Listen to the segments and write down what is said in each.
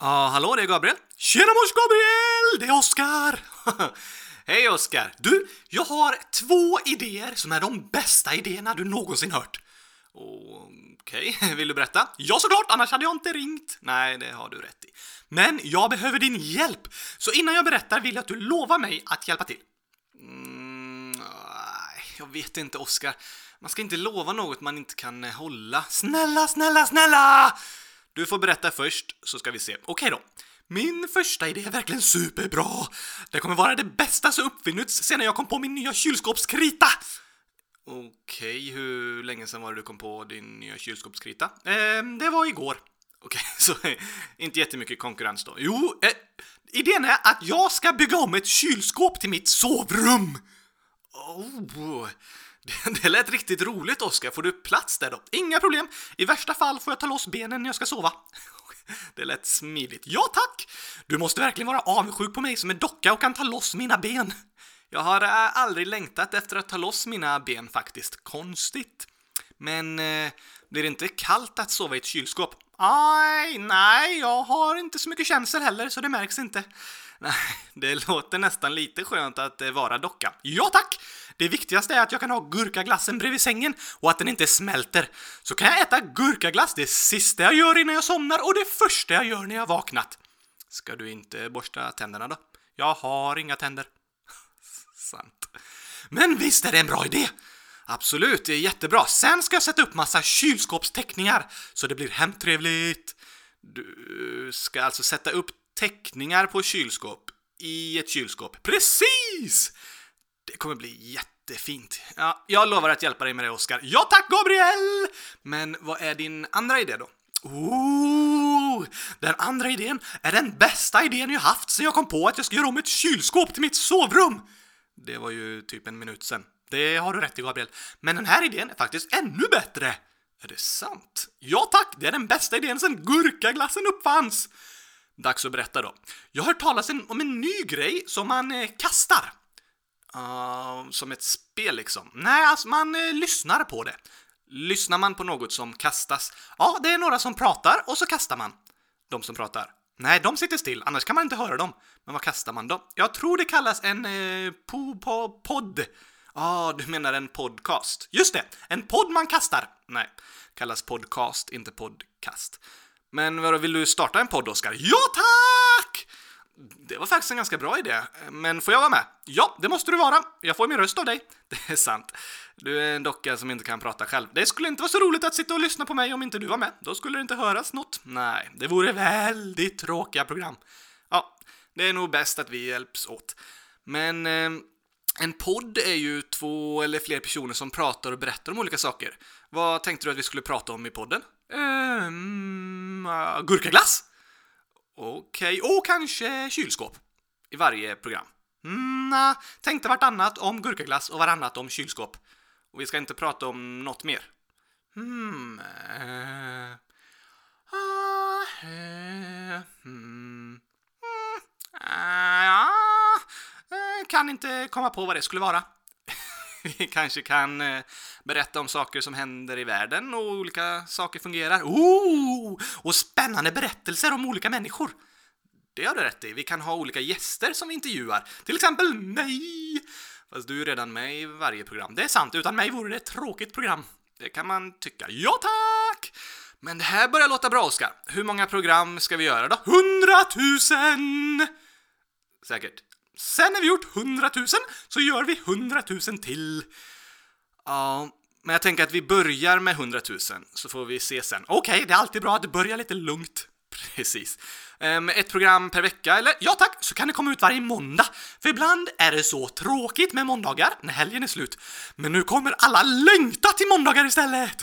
Ja, hallå, det är Gabriel. Tjena mors Gabriel! Det är Oskar! Hej Oskar! Du, jag har två idéer som är de bästa idéerna du någonsin hört. Okej, vill du berätta? Ja, såklart, annars hade jag inte ringt. Nej, det har du rätt i. Men jag behöver din hjälp, så innan jag berättar vill jag att du lovar mig att hjälpa till. Mm, jag vet inte, Oskar. Man ska inte lova något man inte kan eh, hålla. Snälla, snälla, snälla! Du får berätta först, så ska vi se. Okej då. Min första idé är verkligen superbra. Det kommer vara det bästa som uppfinnits sedan jag kom på min nya kylskåpskrita. Okej, hur länge sedan var det du kom på din nya kylskåpskrita? Eh, det var igår. Okej, så eh, inte jättemycket konkurrens då. Jo, eh, idén är att jag ska bygga om ett kylskåp till mitt sovrum. Oh, det, det lät riktigt roligt, Oskar. Får du plats där då? Inga problem. I värsta fall får jag ta loss benen när jag ska sova. Det lät smidigt. Ja, tack! Du måste verkligen vara avundsjuk på mig som är docka och kan ta loss mina ben. Jag har eh, aldrig längtat efter att ta loss mina ben faktiskt. Konstigt. Men eh, blir det inte kallt att sova i ett kylskåp? Aj, nej, jag har inte så mycket känsel heller, så det märks inte. Nej, det låter nästan lite skönt att eh, vara docka. Ja, tack! Det viktigaste är att jag kan ha gurkaglassen bredvid sängen och att den inte smälter. Så kan jag äta gurkaglass det sista jag gör innan jag somnar och det första jag gör när jag vaknat. Ska du inte borsta tänderna då? Jag har inga tänder. Sant. Men visst är det en bra idé! Absolut, det är jättebra. Sen ska jag sätta upp massa kylskåpsteckningar så det blir hemtrevligt. Du ska alltså sätta upp teckningar på kylskåp i ett kylskåp. Precis! Det kommer bli jättefint. Ja, jag lovar att hjälpa dig med det, Oskar. Ja tack, Gabriel! Men vad är din andra idé då? Ooh, den andra idén är den bästa idén jag haft sen jag kom på att jag ska göra om ett kylskåp till mitt sovrum. Det var ju typ en minut sen. Det har du rätt i, Gabriel. Men den här idén är faktiskt ännu bättre. Är det sant? Ja tack, det är den bästa idén sen gurkaglassen uppfanns. Dags att berätta då. Jag har hört talas om en ny grej som man eh, kastar. Uh, som ett spel liksom. Nej, alltså man uh, lyssnar på det. Lyssnar man på något som kastas? Ja, det är några som pratar och så kastar man. De som pratar. Nej, de sitter still, annars kan man inte höra dem. Men vad kastar man då? Jag tror det kallas en eh, po, po, podd. Ja, ah, du menar en podcast. Just det, en podd man kastar. Nej, kallas podcast, inte podcast. Men vadå, vill du starta en podd, Oskar? Ja, tack! Det var faktiskt en ganska bra idé. Men får jag vara med? Ja, det måste du vara. Jag får min röst av dig. Det är sant. Du är en docka som inte kan prata själv. Det skulle inte vara så roligt att sitta och lyssna på mig om inte du var med. Då skulle det inte höras något. Nej, det vore väldigt tråkiga program. Ja, det är nog bäst att vi hjälps åt. Men eh, en podd är ju två eller fler personer som pratar och berättar om olika saker. Vad tänkte du att vi skulle prata om i podden? Ehm, uh, gurkaglass? Okej, okay. och kanske kylskåp. I varje program. Mm, nah, tänkte vartannat om gurkaglass och varannat om kylskåp. Och vi ska inte prata om något mer. Hmm. Uh, uh, hmm. Uh, kan inte komma på vad det skulle vara. Vi kanske kan eh, berätta om saker som händer i världen och olika saker fungerar. Oh! Och spännande berättelser om olika människor. Det har du rätt i. Vi kan ha olika gäster som vi intervjuar. Till exempel mig. Fast du är redan med i varje program. Det är sant, utan mig vore det ett tråkigt program. Det kan man tycka. Ja, tack! Men det här börjar låta bra, Oskar. Hur många program ska vi göra då? Hundratusen! Säkert. Sen när vi gjort 100 000 så gör vi 100 000 till. Ja, men jag tänker att vi börjar med 100 000 så får vi se sen. Okej, okay, det är alltid bra att börja lite lugnt. Precis. Um, ett program per vecka, eller ja tack, så kan det komma ut varje måndag. För ibland är det så tråkigt med måndagar när helgen är slut. Men nu kommer alla längta till måndagar istället!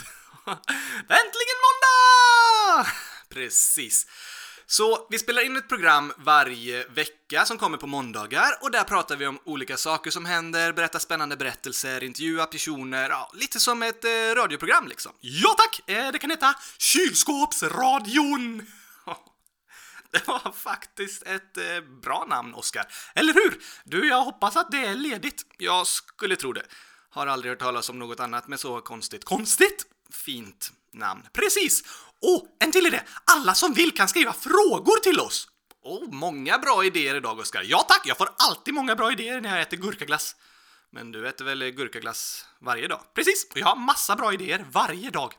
Äntligen måndag! Precis. Så vi spelar in ett program varje vecka som kommer på måndagar och där pratar vi om olika saker som händer, berättar spännande berättelser, intervjuar personer, ja, lite som ett eh, radioprogram liksom. Ja tack! Eh, det kan heta Kylskåpsradion! Det var faktiskt ett eh, bra namn, Oskar. Eller hur? Du, jag hoppas att det är ledigt. Jag skulle tro det. Har aldrig hört talas om något annat med så konstigt. Konstigt? Fint namn. Precis! Och en till idé! Alla som vill kan skriva frågor till oss! Oh, många bra idéer idag, Oskar. Ja tack, jag får alltid många bra idéer när jag äter gurkaglass. Men du äter väl gurkaglass varje dag? Precis, och jag har massa bra idéer varje dag.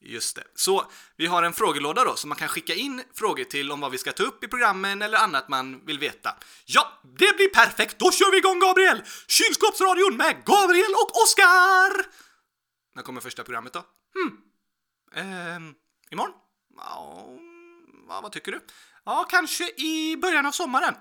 Just det. Så vi har en frågelåda då som man kan skicka in frågor till om vad vi ska ta upp i programmen eller annat man vill veta. Ja, det blir perfekt! Då kör vi igång Gabriel! Kylskåpsradion med Gabriel och Oskar! När kommer första programmet då? Hmm. Ehm, imorgon? Ja, vad tycker du? Ja, kanske i början av sommaren.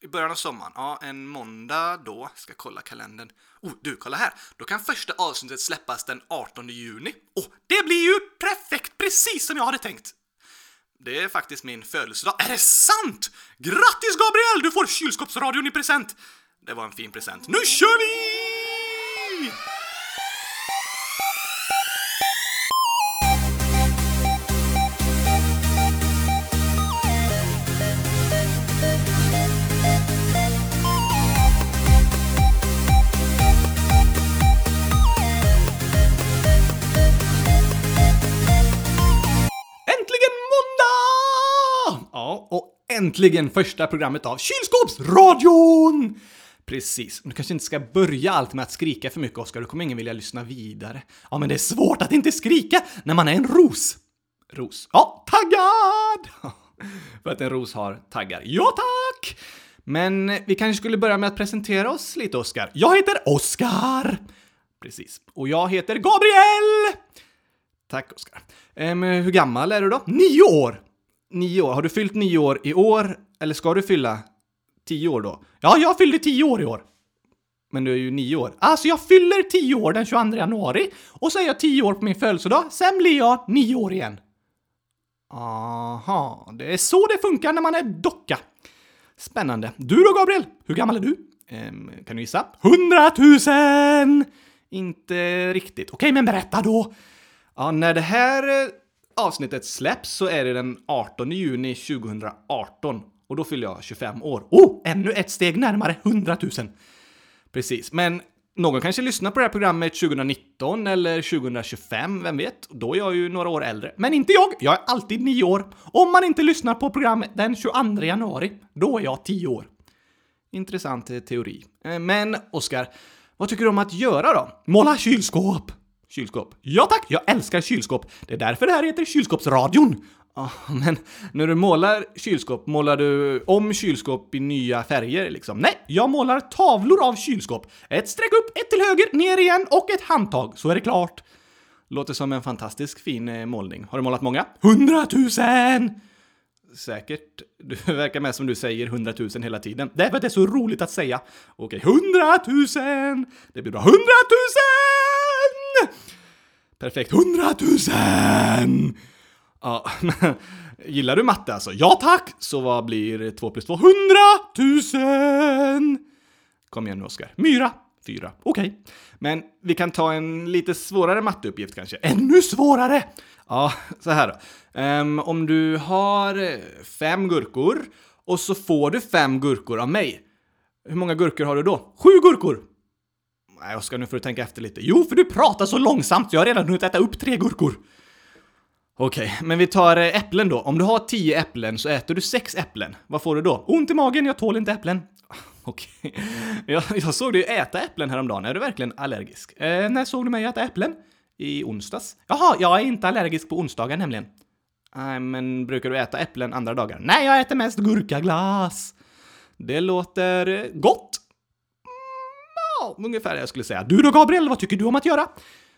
I början av sommaren, ja, en måndag då. Ska kolla kalendern. Oh, du, kolla här! Då kan första avsnittet släppas den 18 juni. Oh, det blir ju perfekt! Precis som jag hade tänkt! Det är faktiskt min födelsedag. Är det sant? Grattis Gabriel! Du får kylskåpsradion i present! Det var en fin present. Nu kör vi! Ja, och äntligen första programmet av Kylskåpsradion! Precis. Du kanske inte ska börja allt med att skrika för mycket, Oskar. Då kommer ingen vilja lyssna vidare. Ja, men det är svårt att inte skrika när man är en ros. Ros. Ja, taggad! för att en ros har taggar. Ja, tack! Men vi kanske skulle börja med att presentera oss lite, Oskar. Jag heter Oskar! Precis. Och jag heter Gabriel! Tack, Oskar. Ehm, hur gammal är du då? Nio år! Nio år. Har du fyllt nio år i år? Eller ska du fylla tio år då? Ja, jag fyllde tio år i år. Men du är ju nio år. Alltså, jag fyller tio år den 22 januari och så är jag tio år på min födelsedag. Sen blir jag nio år igen. Aha, det är så det funkar när man är docka. Spännande. Du då, Gabriel? Hur gammal är du? Ehm, kan du gissa? Hundratusen! Inte riktigt. Okej, men berätta då. Ja, när det här eh, avsnittet släpps så är det den 18 juni 2018 och då fyller jag 25 år. Oh, ännu ett steg närmare 100 000! Precis, men någon kanske lyssnar på det här programmet 2019 eller 2025, vem vet? Då är jag ju några år äldre. Men inte jag! Jag är alltid nio år. Om man inte lyssnar på programmet den 22 januari, då är jag tio år. Intressant eh, teori. Eh, men, Oskar, vad tycker du om att göra då? Måla kylskåp! Kylskåp. Ja tack, jag älskar kylskåp. Det är därför det här heter Kylskåpsradion. Ja, men när du målar kylskåp, målar du om kylskåp i nya färger liksom? Nej, jag målar tavlor av kylskåp. Ett streck upp, ett till höger, ner igen och ett handtag, så är det klart. Låter som en fantastisk fin eh, målning. Har du målat många? Hundratusen! Säkert. Du verkar med som du säger hundratusen hela tiden. Det är för att det är så roligt att säga. Okej, hundratusen! Det blir bra. Hundratusen! Perfekt. Hundratusen! Ja, men gillar du matte alltså? Ja tack! Så vad blir 2 plus två? Hundratusen! Kom igen nu Oskar. Myra. Fyra. Okej. Men vi kan ta en lite svårare matteuppgift kanske. Ännu svårare! Ja, så här då. Um, om du har eh, fem gurkor och så får du fem gurkor av mig. Hur många gurkor har du då? Sju gurkor! Nej, Oskar, nu får du tänka efter lite. Jo, för du pratar så långsamt. Jag har redan hunnit äta upp tre gurkor. Okej, men vi tar eh, äpplen då. Om du har tio äpplen så äter du sex äpplen. Vad får du då? Ont i magen, jag tål inte äpplen. Okej. Jag, jag såg dig äta äpplen häromdagen. Är du verkligen allergisk? Eh, när såg du mig äta äpplen? I onsdags? Jaha, jag är inte allergisk på onsdagar nämligen. Nej, men brukar du äta äpplen andra dagar? Nej, jag äter mest gurkaglass. Det låter eh, gott. Ja, ungefär det jag skulle säga. Du då Gabriel, vad tycker du om att göra?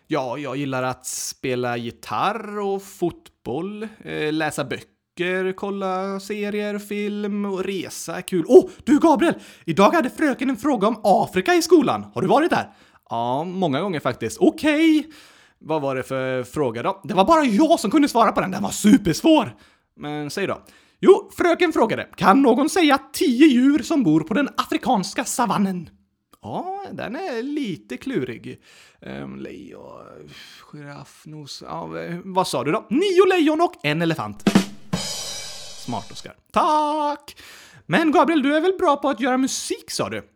Ja, jag gillar att spela gitarr och fotboll, eh, läsa böcker, kolla serier, film och resa är kul. Åh, oh, du Gabriel! Idag hade fröken en fråga om Afrika i skolan. Har du varit där? Ja, många gånger faktiskt. Okej. Okay. Vad var det för fråga då? Det var bara jag som kunde svara på den, den var supersvår! Men säg då. Jo, fröken frågade, kan någon säga tio djur som bor på den afrikanska savannen? Ja, den är lite klurig. Um, lejon, giraff, nos... Ja, eh, vad sa du då? Nio lejon och en elefant. Smart, Oskar. Tack! Men Gabriel, du är väl bra på att göra musik, sa du?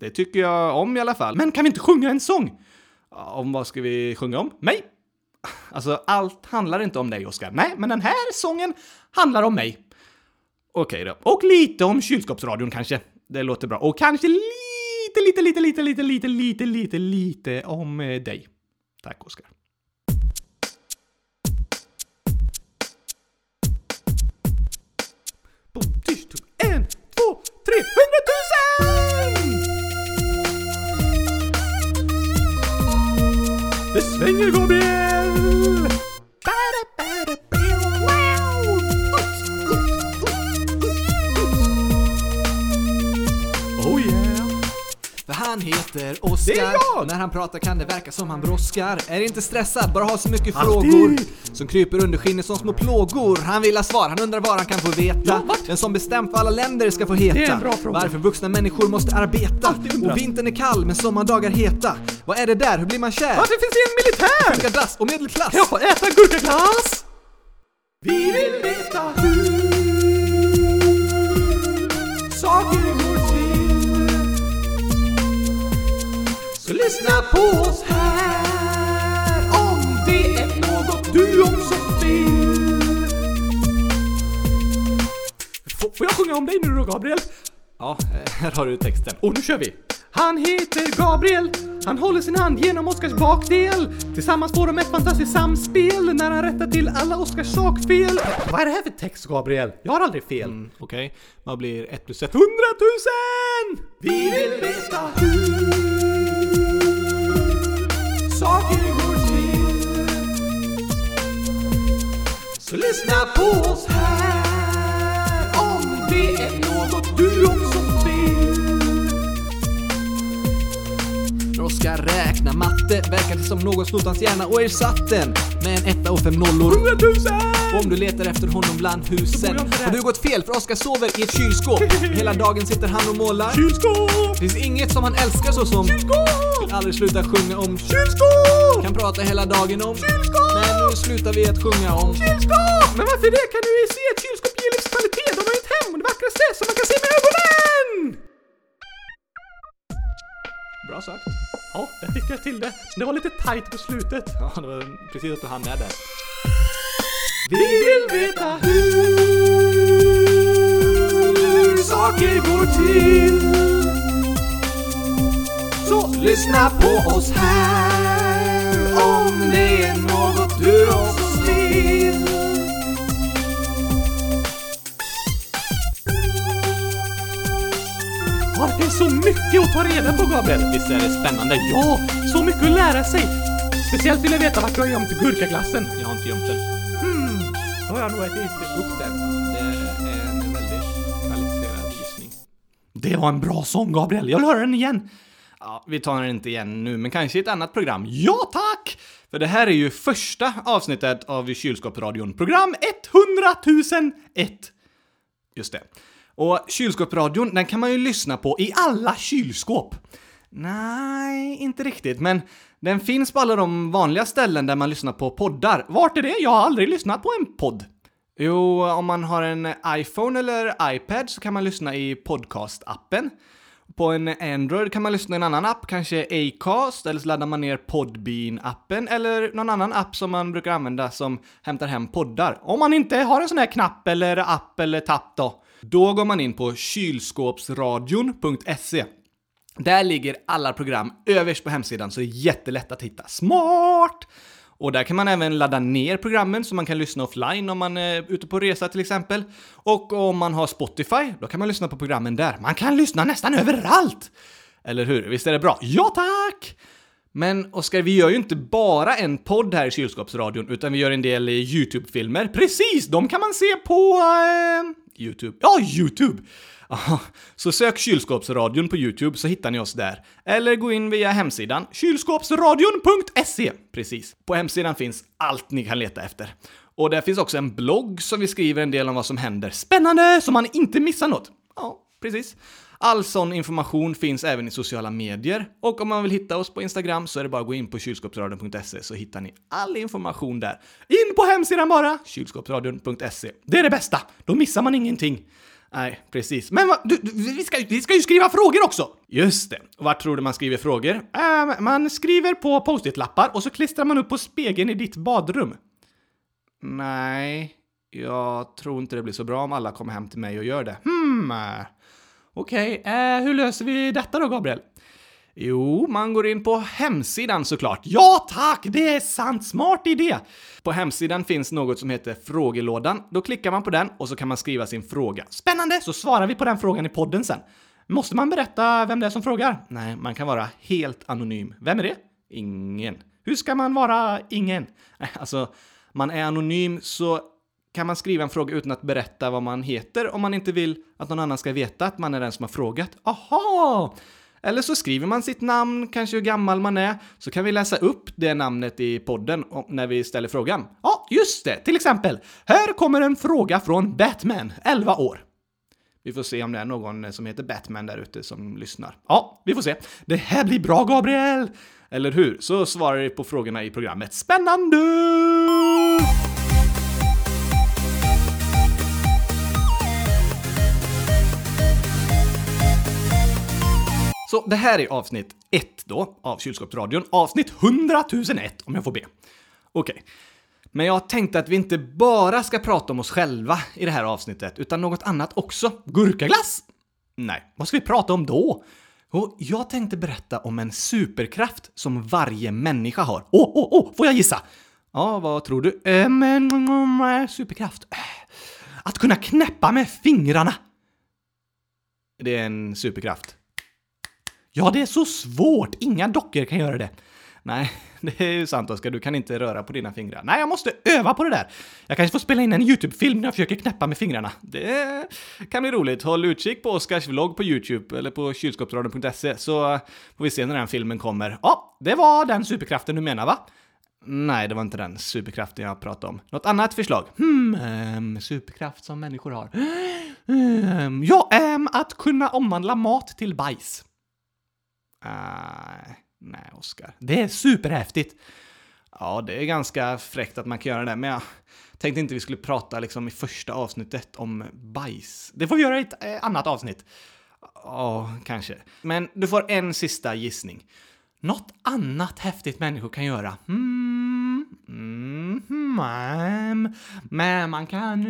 Det tycker jag om i alla fall. Men kan vi inte sjunga en sång? Om vad ska vi sjunga om? Mig? Alltså, allt handlar inte om dig, Oskar. Nej, men den här sången handlar om mig. Okej då. Och lite om kylskåpsradion kanske. Det låter bra. Och kanske lite, lite, lite, lite, lite, lite, lite, lite, lite lite om eh, dig. Tack, Oskar. En, två, tre, hundratusen! Det svänger, Gabriel! Han heter Det är Oskar. jag! När han pratar kan det verka som han brådskar. Är inte stressad, bara ha så mycket Alltid! frågor som kryper under skinnet som små plågor. Han vill ha svar, han undrar vad han kan få veta. Ja? Den som bestämt vad alla länder ska få heta. Det är en bra fråga. Varför vuxna människor måste arbeta. Och vintern är kall men sommardagar heta. Vad är det där? Hur blir man kär? Varför finns det en militär? Ska dass och medelklass. Får äta gurkaglass! Vi vill veta hur saker Så lyssna på oss här om det är något du också vill. Får, får jag sjunga om dig nu då, Gabriel? Ja, eh, här har du texten. Och nu kör vi! Han heter Gabriel, han håller sin hand genom Oskars bakdel. Tillsammans får de ett fantastiskt samspel när han rättar till alla Oskars sakfel. Vad är det här för text, Gabriel? Jag har aldrig fel. Mm, Okej, vad blir ett plus ett? Hundratusen! Vi vill veta hur saker går till. Så lyssna på oss här om det är något du också När Oskar räknar matte verkar det som någon snott hans hjärna och ersatt den med en etta och fem nollor. Hundratusen! Om du letar efter honom bland husen har du gått fel för Oskar sover i ett kylskåp. Hela dagen sitter han och målar. Kylskåp! Det finns inget som han älskar så som Kylskåp! vill aldrig sluta sjunga om Kylskåp! kan prata hela dagen om Kylskåp! Men nu slutar vi att sjunga om Kylskåp! Men varför det? Kan du se ett kylskåp ger livskvalitet? De har ju ett hem och det vackraste som man kan se med ögonen! Bra sagt. Ja, där fick jag till det. Det var lite tight på slutet. Ja, det var precis att du hann med där. Vi vill veta hur saker går till. Så lyssna på oss här om det är något du också vill. Ja, det finns så mycket att ta reda på, Gabriel. Visst är det spännande? Ja, så mycket att lära sig. Speciellt vill jag veta vart du har gömt gurkaglassen. Jag har inte gömt den. Hmm, då har jag nog ätit upp den. Det är en väldigt kvalificerad gissning. Det var en bra sång, Gabriel. Jag vill höra den igen. Ja, vi tar den inte igen nu, men kanske i ett annat program. Ja, tack! För det här är ju första avsnittet av Kylskåpsradion, program 100 001. Just det. Och Kylskåpsradion, den kan man ju lyssna på i alla kylskåp. Nej, inte riktigt, men den finns på alla de vanliga ställen där man lyssnar på poddar. Vart är det? Jag har aldrig lyssnat på en podd. Jo, om man har en iPhone eller iPad så kan man lyssna i podcast-appen. På en Android kan man lyssna i en annan app, kanske Acast, eller så laddar man ner Podbean-appen eller någon annan app som man brukar använda som hämtar hem poddar. Om man inte har en sån här knapp eller app eller tapp då. Då går man in på kylskåpsradion.se. Där ligger alla program överst på hemsidan så det är jättelätt att hitta. Smart! Och där kan man även ladda ner programmen så man kan lyssna offline om man är ute på resa till exempel. Och om man har Spotify, då kan man lyssna på programmen där. Man kan lyssna nästan överallt! Eller hur? Visst är det bra? Ja tack! Men Oskar, vi gör ju inte bara en podd här i Kylskåpsradion, utan vi gör en del YouTube-filmer. Precis! De kan man se på... Eh, YouTube. Ja, YouTube! Så sök Kylskåpsradion på YouTube så hittar ni oss där. Eller gå in via hemsidan kylskåpsradion.se. Precis. På hemsidan finns allt ni kan leta efter. Och där finns också en blogg som vi skriver en del om vad som händer. Spännande! Så man inte missar något. Ja, precis. All sån information finns även i sociala medier. Och om man vill hitta oss på Instagram så är det bara att gå in på kylskåpsradion.se så hittar ni all information där. In på hemsidan bara! Kylskåpsradion.se. Det är det bästa! Då missar man ingenting. Nej, precis. Men va? du, du, vi, ska, vi ska ju skriva frågor också! Just det. Och vart tror du man skriver frågor? Äh, man skriver på post-it-lappar och så klistrar man upp på spegeln i ditt badrum. Nej, jag tror inte det blir så bra om alla kommer hem till mig och gör det. Hmm. Okej, okay. eh, hur löser vi detta då, Gabriel? Jo, man går in på hemsidan såklart. Ja tack, det är sant, smart idé! På hemsidan finns något som heter frågelådan. Då klickar man på den och så kan man skriva sin fråga. Spännande! Så svarar vi på den frågan i podden sen. Måste man berätta vem det är som frågar? Nej, man kan vara helt anonym. Vem är det? Ingen. Hur ska man vara ingen? Alltså, man är anonym så kan man skriva en fråga utan att berätta vad man heter om man inte vill att någon annan ska veta att man är den som har frågat. Aha! Eller så skriver man sitt namn, kanske hur gammal man är, så kan vi läsa upp det namnet i podden när vi ställer frågan. Ja, just det! Till exempel, här kommer en fråga från Batman, 11 år. Vi får se om det är någon som heter Batman där ute som lyssnar. Ja, vi får se. Det här blir bra, Gabriel! Eller hur? Så svarar vi på frågorna i programmet. Spännande! Så det här är avsnitt 1 då, av Kylskåpsradion. Avsnitt 100 001 om jag får be. Okej. Okay. Men jag tänkte att vi inte bara ska prata om oss själva i det här avsnittet, utan något annat också. Gurkaglass? Nej, vad ska vi prata om då? Och jag tänkte berätta om en superkraft som varje människa har. Åh, åh, åh, får jag gissa? Ja, vad tror du? Eh, men, eh, superkraft? Att kunna knäppa med fingrarna. Det är en superkraft. Ja, det är så svårt! Inga dockor kan göra det. Nej, det är ju sant Oskar, du kan inte röra på dina fingrar. Nej, jag måste öva på det där! Jag kanske får spela in en YouTube-film när jag försöker knäppa med fingrarna. Det kan bli roligt. Håll utkik på Oskars vlogg på YouTube eller på kylskåpsradion.se så får vi se när den filmen kommer. Ja, det var den superkraften du menar va? Nej, det var inte den superkraften jag pratade om. Något annat förslag? Hmm, um, superkraft som människor har. Um, ja, um, att kunna omvandla mat till bajs. Uh, nej, Oskar. Det är superhäftigt. Ja, det är ganska fräckt att man kan göra det, men jag tänkte inte vi skulle prata liksom i första avsnittet om bajs. Det får vi göra i ett eh, annat avsnitt. Ja, kanske. Men du får en sista gissning. Något annat häftigt människor kan göra? Mm, mm, mm, men man kan...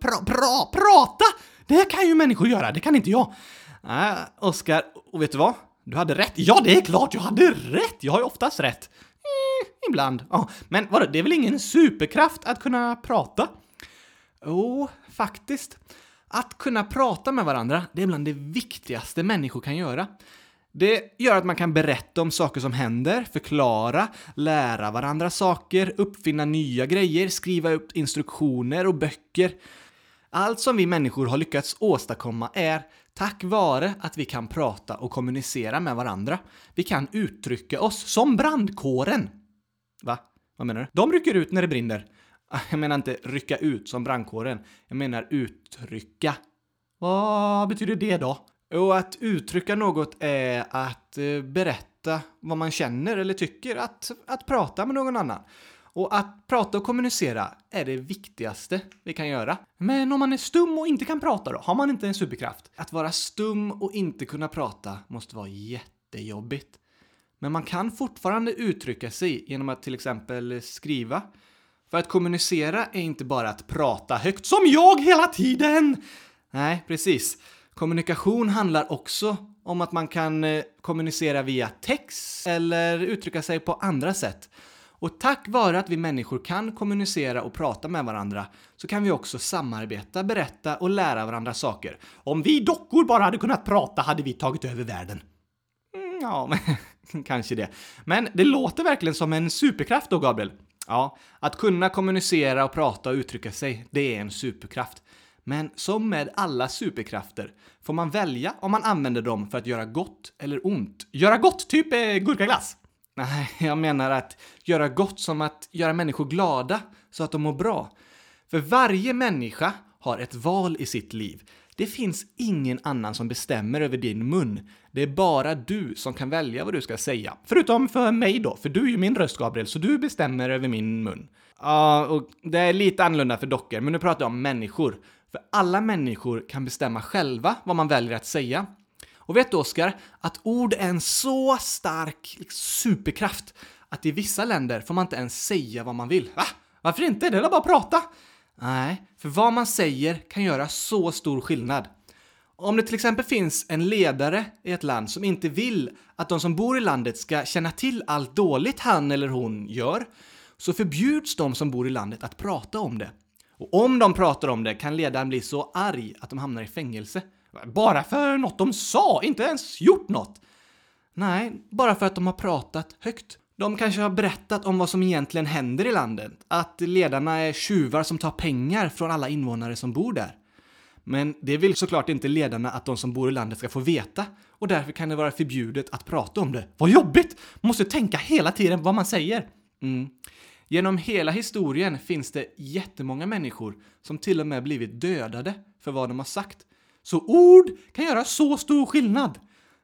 Pra, pra, prata! Det kan ju människor göra, det kan inte jag. Nej, Oskar, och vet du vad? Du hade rätt. Ja, det är klart jag hade rätt! Jag har ju oftast rätt. Mm, ibland. Ja, men vadå, det är väl ingen superkraft att kunna prata? Jo, oh, faktiskt. Att kunna prata med varandra, det är bland det viktigaste människor kan göra. Det gör att man kan berätta om saker som händer, förklara, lära varandra saker, uppfinna nya grejer, skriva upp instruktioner och böcker. Allt som vi människor har lyckats åstadkomma är tack vare att vi kan prata och kommunicera med varandra. Vi kan uttrycka oss som brandkåren. Va? Vad menar du? De rycker ut när det brinner. Ah, jag menar inte rycka ut som brandkåren. Jag menar uttrycka. Vad betyder det då? Jo, att uttrycka något är att eh, berätta vad man känner eller tycker, att, att prata med någon annan. Och att prata och kommunicera är det viktigaste vi kan göra. Men om man är stum och inte kan prata då? Har man inte en superkraft? Att vara stum och inte kunna prata måste vara jättejobbigt. Men man kan fortfarande uttrycka sig genom att till exempel skriva. För att kommunicera är inte bara att prata högt, som jag hela tiden! Nej, precis. Kommunikation handlar också om att man kan eh, kommunicera via text eller uttrycka sig på andra sätt. Och tack vare att vi människor kan kommunicera och prata med varandra så kan vi också samarbeta, berätta och lära varandra saker. Om vi dockor bara hade kunnat prata hade vi tagit över världen. Mm, ja, kanske det. Men det låter verkligen som en superkraft då, Gabriel. Ja, att kunna kommunicera och prata och uttrycka sig, det är en superkraft. Men som med alla superkrafter får man välja om man använder dem för att göra gott eller ont. Göra gott, typ eh, gurkaglass. Nej, jag menar att göra gott som att göra människor glada så att de mår bra. För varje människa har ett val i sitt liv. Det finns ingen annan som bestämmer över din mun. Det är bara du som kan välja vad du ska säga. Förutom för mig då, för du är ju min röst Gabriel, så du bestämmer över min mun. Ja, och det är lite annorlunda för dockor, men nu pratar jag om människor. För alla människor kan bestämma själva vad man väljer att säga. Och vet du, Oskar, att ord är en så stark liksom, superkraft att i vissa länder får man inte ens säga vad man vill. Va? Varför inte? Det är bara att prata. Nej, för vad man säger kan göra så stor skillnad. Om det till exempel finns en ledare i ett land som inte vill att de som bor i landet ska känna till allt dåligt han eller hon gör, så förbjuds de som bor i landet att prata om det. Och om de pratar om det kan ledaren bli så arg att de hamnar i fängelse. Bara för något de sa, inte ens gjort något. Nej, bara för att de har pratat högt. De kanske har berättat om vad som egentligen händer i landet. Att ledarna är tjuvar som tar pengar från alla invånare som bor där. Men det vill såklart inte ledarna att de som bor i landet ska få veta och därför kan det vara förbjudet att prata om det. Vad jobbigt! Man måste tänka hela tiden vad man säger. Mm. Genom hela historien finns det jättemånga människor som till och med blivit dödade för vad de har sagt. Så ord kan göra så stor skillnad.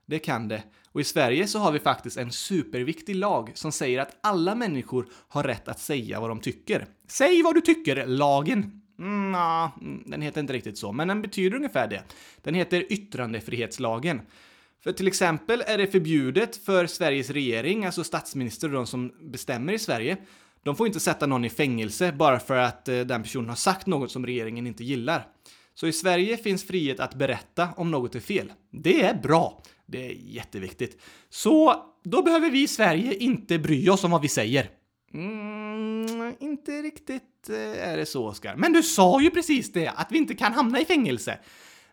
Det kan det. Och i Sverige så har vi faktiskt en superviktig lag som säger att alla människor har rätt att säga vad de tycker. Säg vad du tycker, lagen. Mm, na, mm, den heter inte riktigt så, men den betyder ungefär det. Den heter yttrandefrihetslagen. För till exempel är det förbjudet för Sveriges regering, alltså statsminister och de som bestämmer i Sverige, de får inte sätta någon i fängelse bara för att eh, den personen har sagt något som regeringen inte gillar. Så i Sverige finns frihet att berätta om något är fel. Det är bra. Det är jätteviktigt. Så då behöver vi i Sverige inte bry oss om vad vi säger. Mm, inte riktigt eh, är det så, Oskar. Men du sa ju precis det, att vi inte kan hamna i fängelse.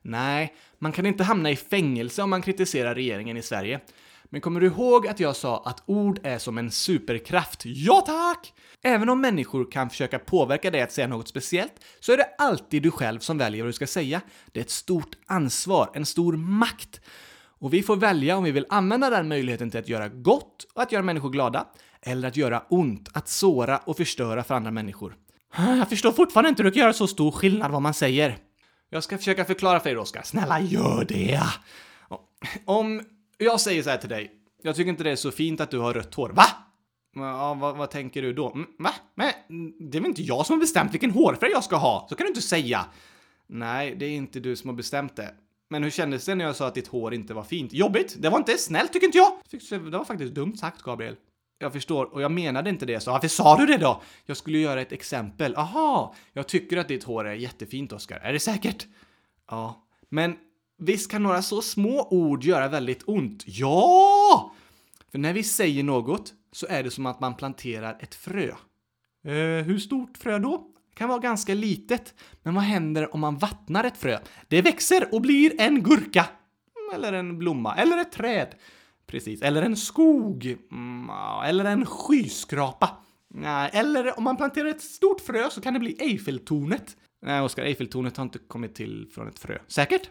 Nej, man kan inte hamna i fängelse om man kritiserar regeringen i Sverige. Men kommer du ihåg att jag sa att ord är som en superkraft? Ja tack! Även om människor kan försöka påverka dig att säga något speciellt, så är det alltid du själv som väljer vad du ska säga. Det är ett stort ansvar, en stor makt. Och vi får välja om vi vill använda den möjligheten till att göra gott och att göra människor glada, eller att göra ont, att såra och förstöra för andra människor. Jag förstår fortfarande inte hur du kan göra så stor skillnad vad man säger. Jag ska försöka förklara för dig, Oskar. Snälla, gör det! Om jag säger så här till dig. Jag tycker inte det är så fint att du har rött hår. Va? Ja, vad, vad tänker du då? Mm, va? Men mm, det är väl inte jag som har bestämt vilken hårfärg jag ska ha? Så kan du inte säga. Nej, det är inte du som har bestämt det. Men hur kändes det när jag sa att ditt hår inte var fint? Jobbigt! Det var inte snällt tycker inte jag! Det var faktiskt dumt sagt, Gabriel. Jag förstår, och jag menade inte det, så varför sa du det då? Jag skulle göra ett exempel. Aha, jag tycker att ditt hår är jättefint, Oskar. Är det säkert? Ja, men visst kan några så små ord göra väldigt ont? Ja! För när vi säger något så är det som att man planterar ett frö. Eh, hur stort frö då? Det kan vara ganska litet, men vad händer om man vattnar ett frö? Det växer och blir en gurka. Mm, eller en blomma, eller ett träd. Precis, eller en skog. Mm, eller en skyskrapa. Eller om man planterar ett stort frö så kan det bli Eiffeltornet. Nej, Oskar, Eiffeltornet har inte kommit till från ett frö. Säkert?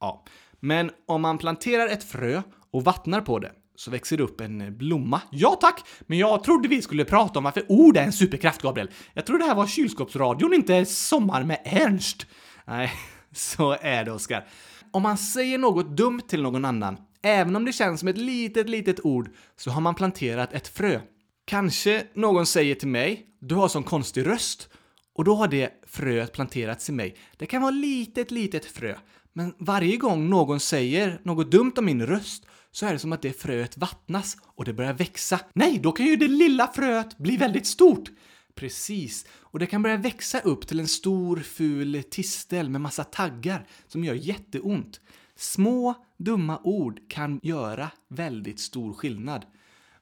Ja. Men om man planterar ett frö och vattnar på det så växer det upp en blomma. Ja tack! Men jag trodde vi skulle prata om varför ord är en superkraft, Gabriel. Jag trodde det här var kylskåpsradion, inte Sommar med Ernst. Nej, så är det, Oskar. Om man säger något dumt till någon annan, även om det känns som ett litet, litet ord, så har man planterat ett frö. Kanske någon säger till mig, du har sån konstig röst. Och då har det fröet planterats i mig. Det kan vara litet, litet frö. Men varje gång någon säger något dumt om min röst så är det som att det fröet vattnas och det börjar växa. Nej, då kan ju det lilla fröet bli väldigt stort! Precis, och det kan börja växa upp till en stor ful tistel med massa taggar som gör jätteont. Små, dumma ord kan göra väldigt stor skillnad.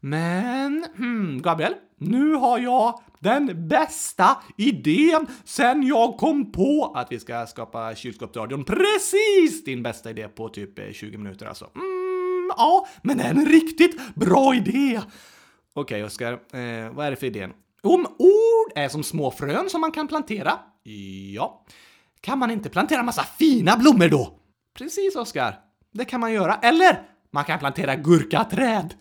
Men, hmm, Gabriel, nu har jag den bästa idén sen jag kom på att vi ska skapa kylskåpsradion. Precis din bästa idé på typ eh, 20 minuter alltså. Mm, ja, men en riktigt bra idé. Okej, okay, Oskar, eh, vad är det för idén? Om ord är som små frön som man kan plantera, ja, kan man inte plantera massa fina blommor då? Precis, Oskar. Det kan man göra. Eller man kan plantera gurkaträd.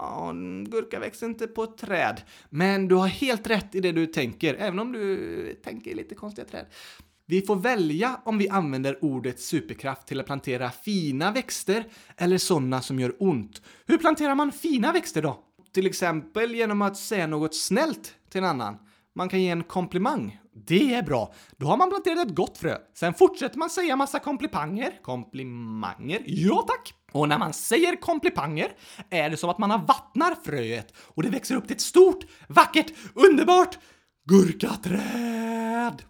Ja, gurka växer inte på ett träd. Men du har helt rätt i det du tänker, även om du tänker lite konstiga träd. Vi får välja om vi använder ordet superkraft till att plantera fina växter eller sådana som gör ont. Hur planterar man fina växter då? Till exempel genom att säga något snällt till en annan. Man kan ge en komplimang det är bra. Då har man planterat ett gott frö. Sen fortsätter man säga massa komplimanger. Komplimanger? Ja tack! Och när man säger komplimanger är det som att man har vattnar fröet och det växer upp till ett stort, vackert, underbart gurkaträd.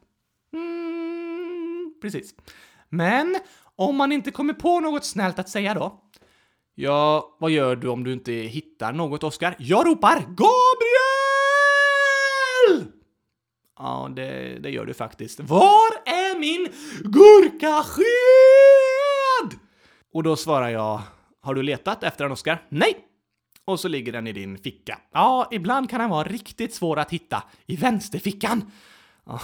Mm, precis. Men om man inte kommer på något snällt att säga då? Ja, vad gör du om du inte hittar något, Oskar? Jag ropar Gabriel! Ja, det, det gör du faktiskt. Var är min gurkasked? Och då svarar jag, har du letat efter den, Oskar? Nej! Och så ligger den i din ficka. Ja, ibland kan den vara riktigt svår att hitta. I vänsterfickan! Ja,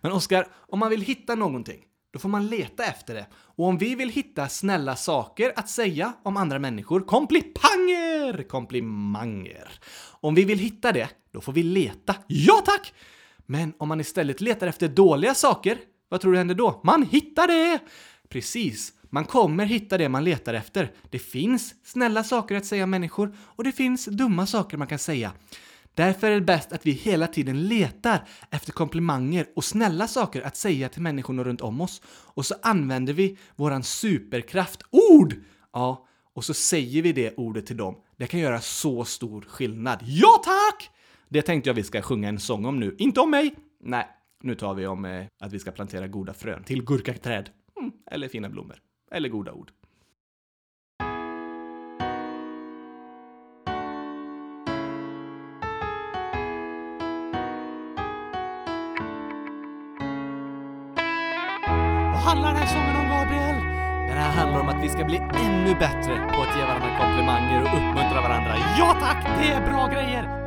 Men Oskar, om man vill hitta någonting, då får man leta efter det. Och om vi vill hitta snälla saker att säga om andra människor, komplipanger, komplimanger. Om vi vill hitta det, då får vi leta. Ja tack! Men om man istället letar efter dåliga saker, vad tror du händer då? Man hittar det! Precis. Man kommer hitta det man letar efter. Det finns snälla saker att säga om människor och det finns dumma saker man kan säga. Därför är det bäst att vi hela tiden letar efter komplimanger och snälla saker att säga till människorna runt om oss. Och så använder vi våran superkraft, ord! Ja, och så säger vi det ordet till dem. Det kan göra så stor skillnad. Ja tack! Det tänkte jag vi ska sjunga en sång om nu. Inte om mig! Nej, nu tar vi om eh, att vi ska plantera goda frön till gurkaträd. Mm, eller fina blommor. Eller goda ord. Vad handlar den här sången om, Gabriel? Den här handlar om att vi ska bli ännu bättre på att ge varandra komplimanger och uppmuntra varandra. Ja tack, det är bra grejer!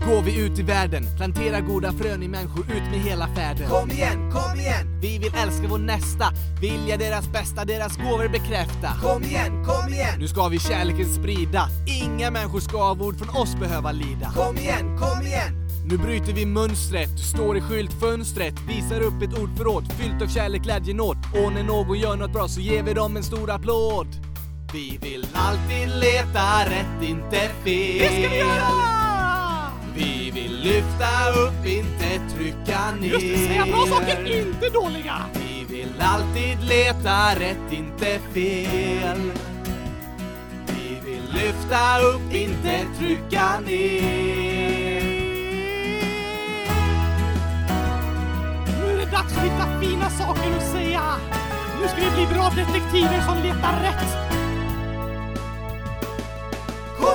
Nu går vi ut i världen, planterar goda frön i människor ut med hela färden. Kom igen, kom igen! Vi vill älska vår nästa, vilja deras bästa, deras gåvor bekräfta. Kom igen, kom igen! Nu ska vi kärleken sprida, inga människor ska av ord från oss behöva lida. Kom igen, kom igen! Nu bryter vi mönstret, står i skyltfönstret, visar upp ett ordförråd fyllt av kärlek, glädje, nåd. Och när någon gör något bra så ger vi dem en stor applåd. Vi vill alltid leta rätt, inte fel. Det ska vi göra! Vi vill lyfta upp, inte trycka ner. Just det, säga bra saker, inte dåliga! Vi vill alltid leta rätt, inte fel. Vi vill lyfta upp, inte trycka ner. Nu är det dags att hitta fina saker att säga. Nu ska vi bli bra detektiver som letar rätt.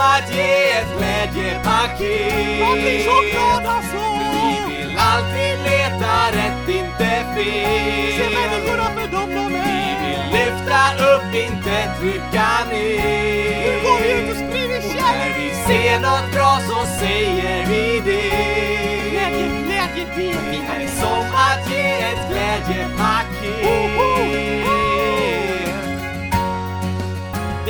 att ge ett glädjepaket. Jag blir så glad alltså! Vi vill alltid leta rätt, inte fel. Se människorna för dem de Vi är. vill lyfta upp, inte trycka ner. Nu går vi ut och sprider Och när kärlek! vi ser något bra så säger vi det. Glädje, glädje, det är som att ge ett glädjepaket.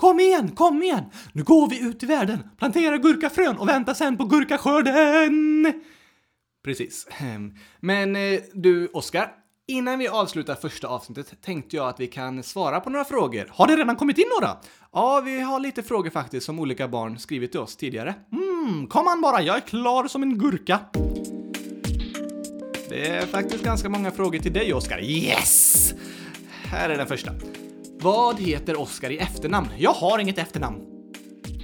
Kom igen, kom igen! Nu går vi ut i världen, planterar gurkafrön och väntar sen på gurkaskörden! Precis. Ehm, men eh, du, Oskar, innan vi avslutar första avsnittet tänkte jag att vi kan svara på några frågor. Har det redan kommit in några? Ja, vi har lite frågor faktiskt som olika barn skrivit till oss tidigare. Mm, kom an bara, jag är klar som en gurka. Det är faktiskt ganska många frågor till dig, Oskar. Yes! Här är den första. Vad heter Oskar i efternamn? Jag har inget efternamn.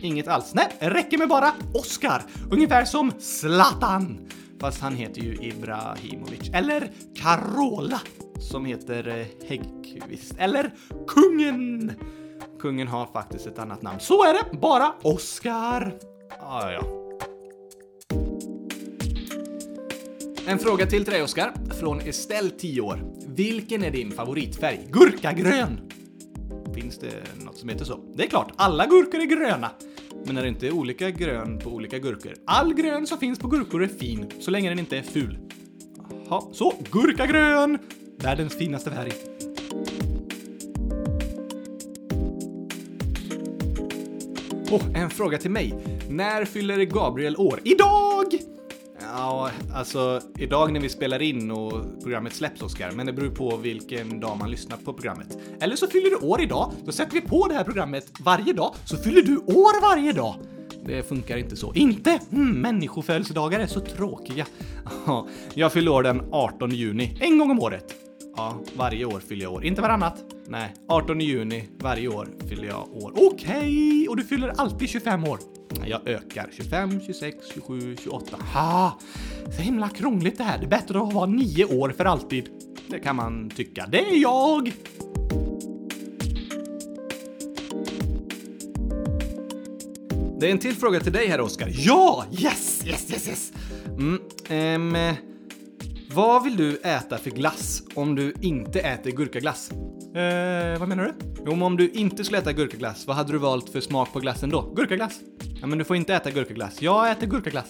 Inget alls. Nej, det räcker med bara Oscar. Ungefär som Zlatan. Fast han heter ju Ibrahimovic. Eller Carola, som heter eh, Häggkvist. Eller Kungen. Kungen har faktiskt ett annat namn. Så är det, bara Oscar. Ah, ja. En fråga till till dig, Oskar. Från Estelle, 10 år. Vilken är din favoritfärg? Gurkagrön! Finns det något som heter så? Det är klart, alla gurkor är gröna. Men är det inte olika grön på olika gurkor? All grön som finns på gurkor är fin, så länge den inte är ful. Jaha, så gurkagrön! Världens finaste färg. Åh, en fråga till mig. När fyller Gabriel år? Idag! Ja, alltså idag när vi spelar in och programmet släpps, Oskar, men det beror på vilken dag man lyssnar på programmet. Eller så fyller du år idag, då sätter vi på det här programmet varje dag, så fyller du år varje dag. Det funkar inte så. Inte? Mm, människofödelsedagar är så tråkiga. Ja, jag fyller år den 18 juni, en gång om året. Ja, varje år fyller jag år, inte varannat. Nej, 18 juni varje år fyller jag år. Okej, och du fyller alltid 25 år. Jag ökar 25, 26, 27, 28. Ha! Så himla krångligt det här. Det är bättre att vara nio år för alltid. Det kan man tycka. Det är jag! Det är en till fråga till dig här, Oskar. Ja! Yes, yes, yes, yes! Mm, ehm, vad vill du äta för glass om du inte äter gurkaglass? Eh, vad menar du? Jo, men om du inte skulle äta gurkaglass, vad hade du valt för smak på glassen då? Gurkaglass? Ja, men du får inte äta gurkaglass. Jag äter gurkaglass.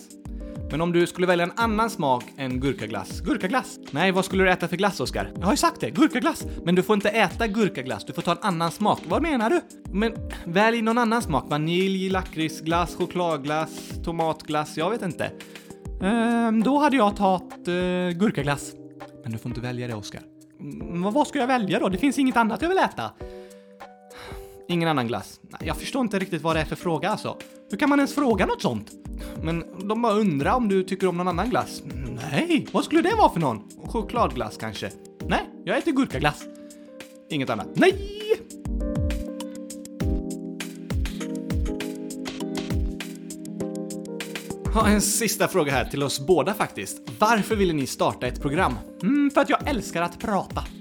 Men om du skulle välja en annan smak än gurkaglass? Gurkaglass? Nej, vad skulle du äta för glass, Oskar? Jag har ju sagt det, gurkaglass. Men du får inte äta gurkaglass, du får ta en annan smak. Vad menar du? Men välj någon annan smak. Vanilj, lakritsglass, chokladglass, tomatglass, jag vet inte. Ehm, då hade jag tagit uh, gurkaglass. Men du får inte välja det, Oskar. Mm, vad ska jag välja då? Det finns inget annat jag vill äta. Ingen annan glass. Nej, Jag förstår inte riktigt vad det är för fråga alltså. Hur kan man ens fråga något sånt? Men de bara undrar om du tycker om någon annan glass. Nej, vad skulle det vara för någon? Chokladglass kanske? Nej, jag äter gurkaglass. Inget annat. Nej! Ha, en sista fråga här till oss båda faktiskt. Varför ville ni starta ett program? Mm, för att jag älskar att prata.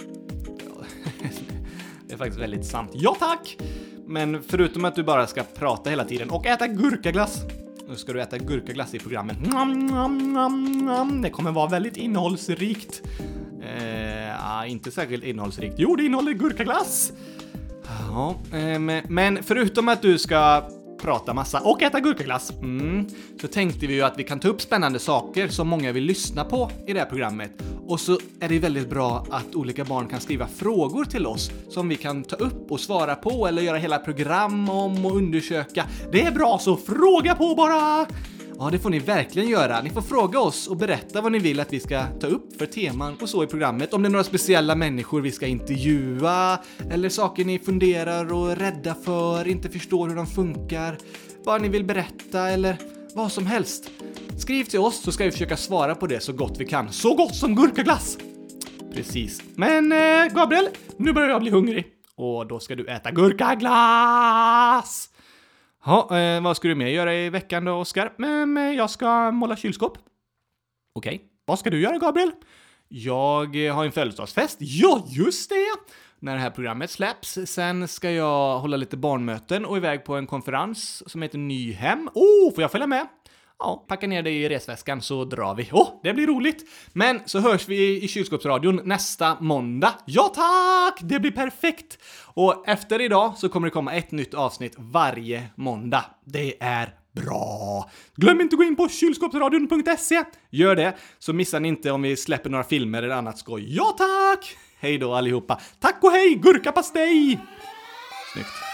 Det är faktiskt väldigt sant. Ja tack! Men förutom att du bara ska prata hela tiden och äta gurkaglass, nu ska du äta gurkaglass i programmet. Nom, nom, nom, nom. Det kommer vara väldigt innehållsrikt. Eh, ah, inte särskilt innehållsrikt. Jo, det innehåller gurkaglass! Ja, eh, men förutom att du ska prata massa och äta gurkaglass, mm, så tänkte vi ju att vi kan ta upp spännande saker som många vill lyssna på i det här programmet. Och så är det ju väldigt bra att olika barn kan skriva frågor till oss som vi kan ta upp och svara på eller göra hela program om och undersöka. Det är bra, så fråga på bara! Ja, det får ni verkligen göra. Ni får fråga oss och berätta vad ni vill att vi ska ta upp för teman och så i programmet. Om det är några speciella människor vi ska intervjua, eller saker ni funderar och är rädda för, inte förstår hur de funkar, vad ni vill berätta eller vad som helst. Skriv till oss så ska vi försöka svara på det så gott vi kan. Så gott som gurkaglass! Precis. Men eh, Gabriel, nu börjar jag bli hungrig. Och då ska du äta gurkaglass! Ja, eh, vad ska du mer göra i veckan då, Oskar? Mm, eh, jag ska måla kylskåp. Okej. Vad ska du göra, Gabriel? Jag eh, har en födelsedagsfest. Ja, just det! När det här programmet släpps. Sen ska jag hålla lite barnmöten och iväg på en konferens som heter Nyhem. Oh, får jag följa med? Ja, packa ner det i resväskan så drar vi. Åh, oh, det blir roligt! Men så hörs vi i kylskåpsradion nästa måndag. Ja tack! Det blir perfekt! Och efter idag så kommer det komma ett nytt avsnitt varje måndag. Det är bra! Glöm inte att gå in på kylskåpsradion.se. Gör det, så missar ni inte om vi släpper några filmer eller annat skoj. Ja tack! Hej då allihopa. Tack och hej, gurkapastej! Snyggt.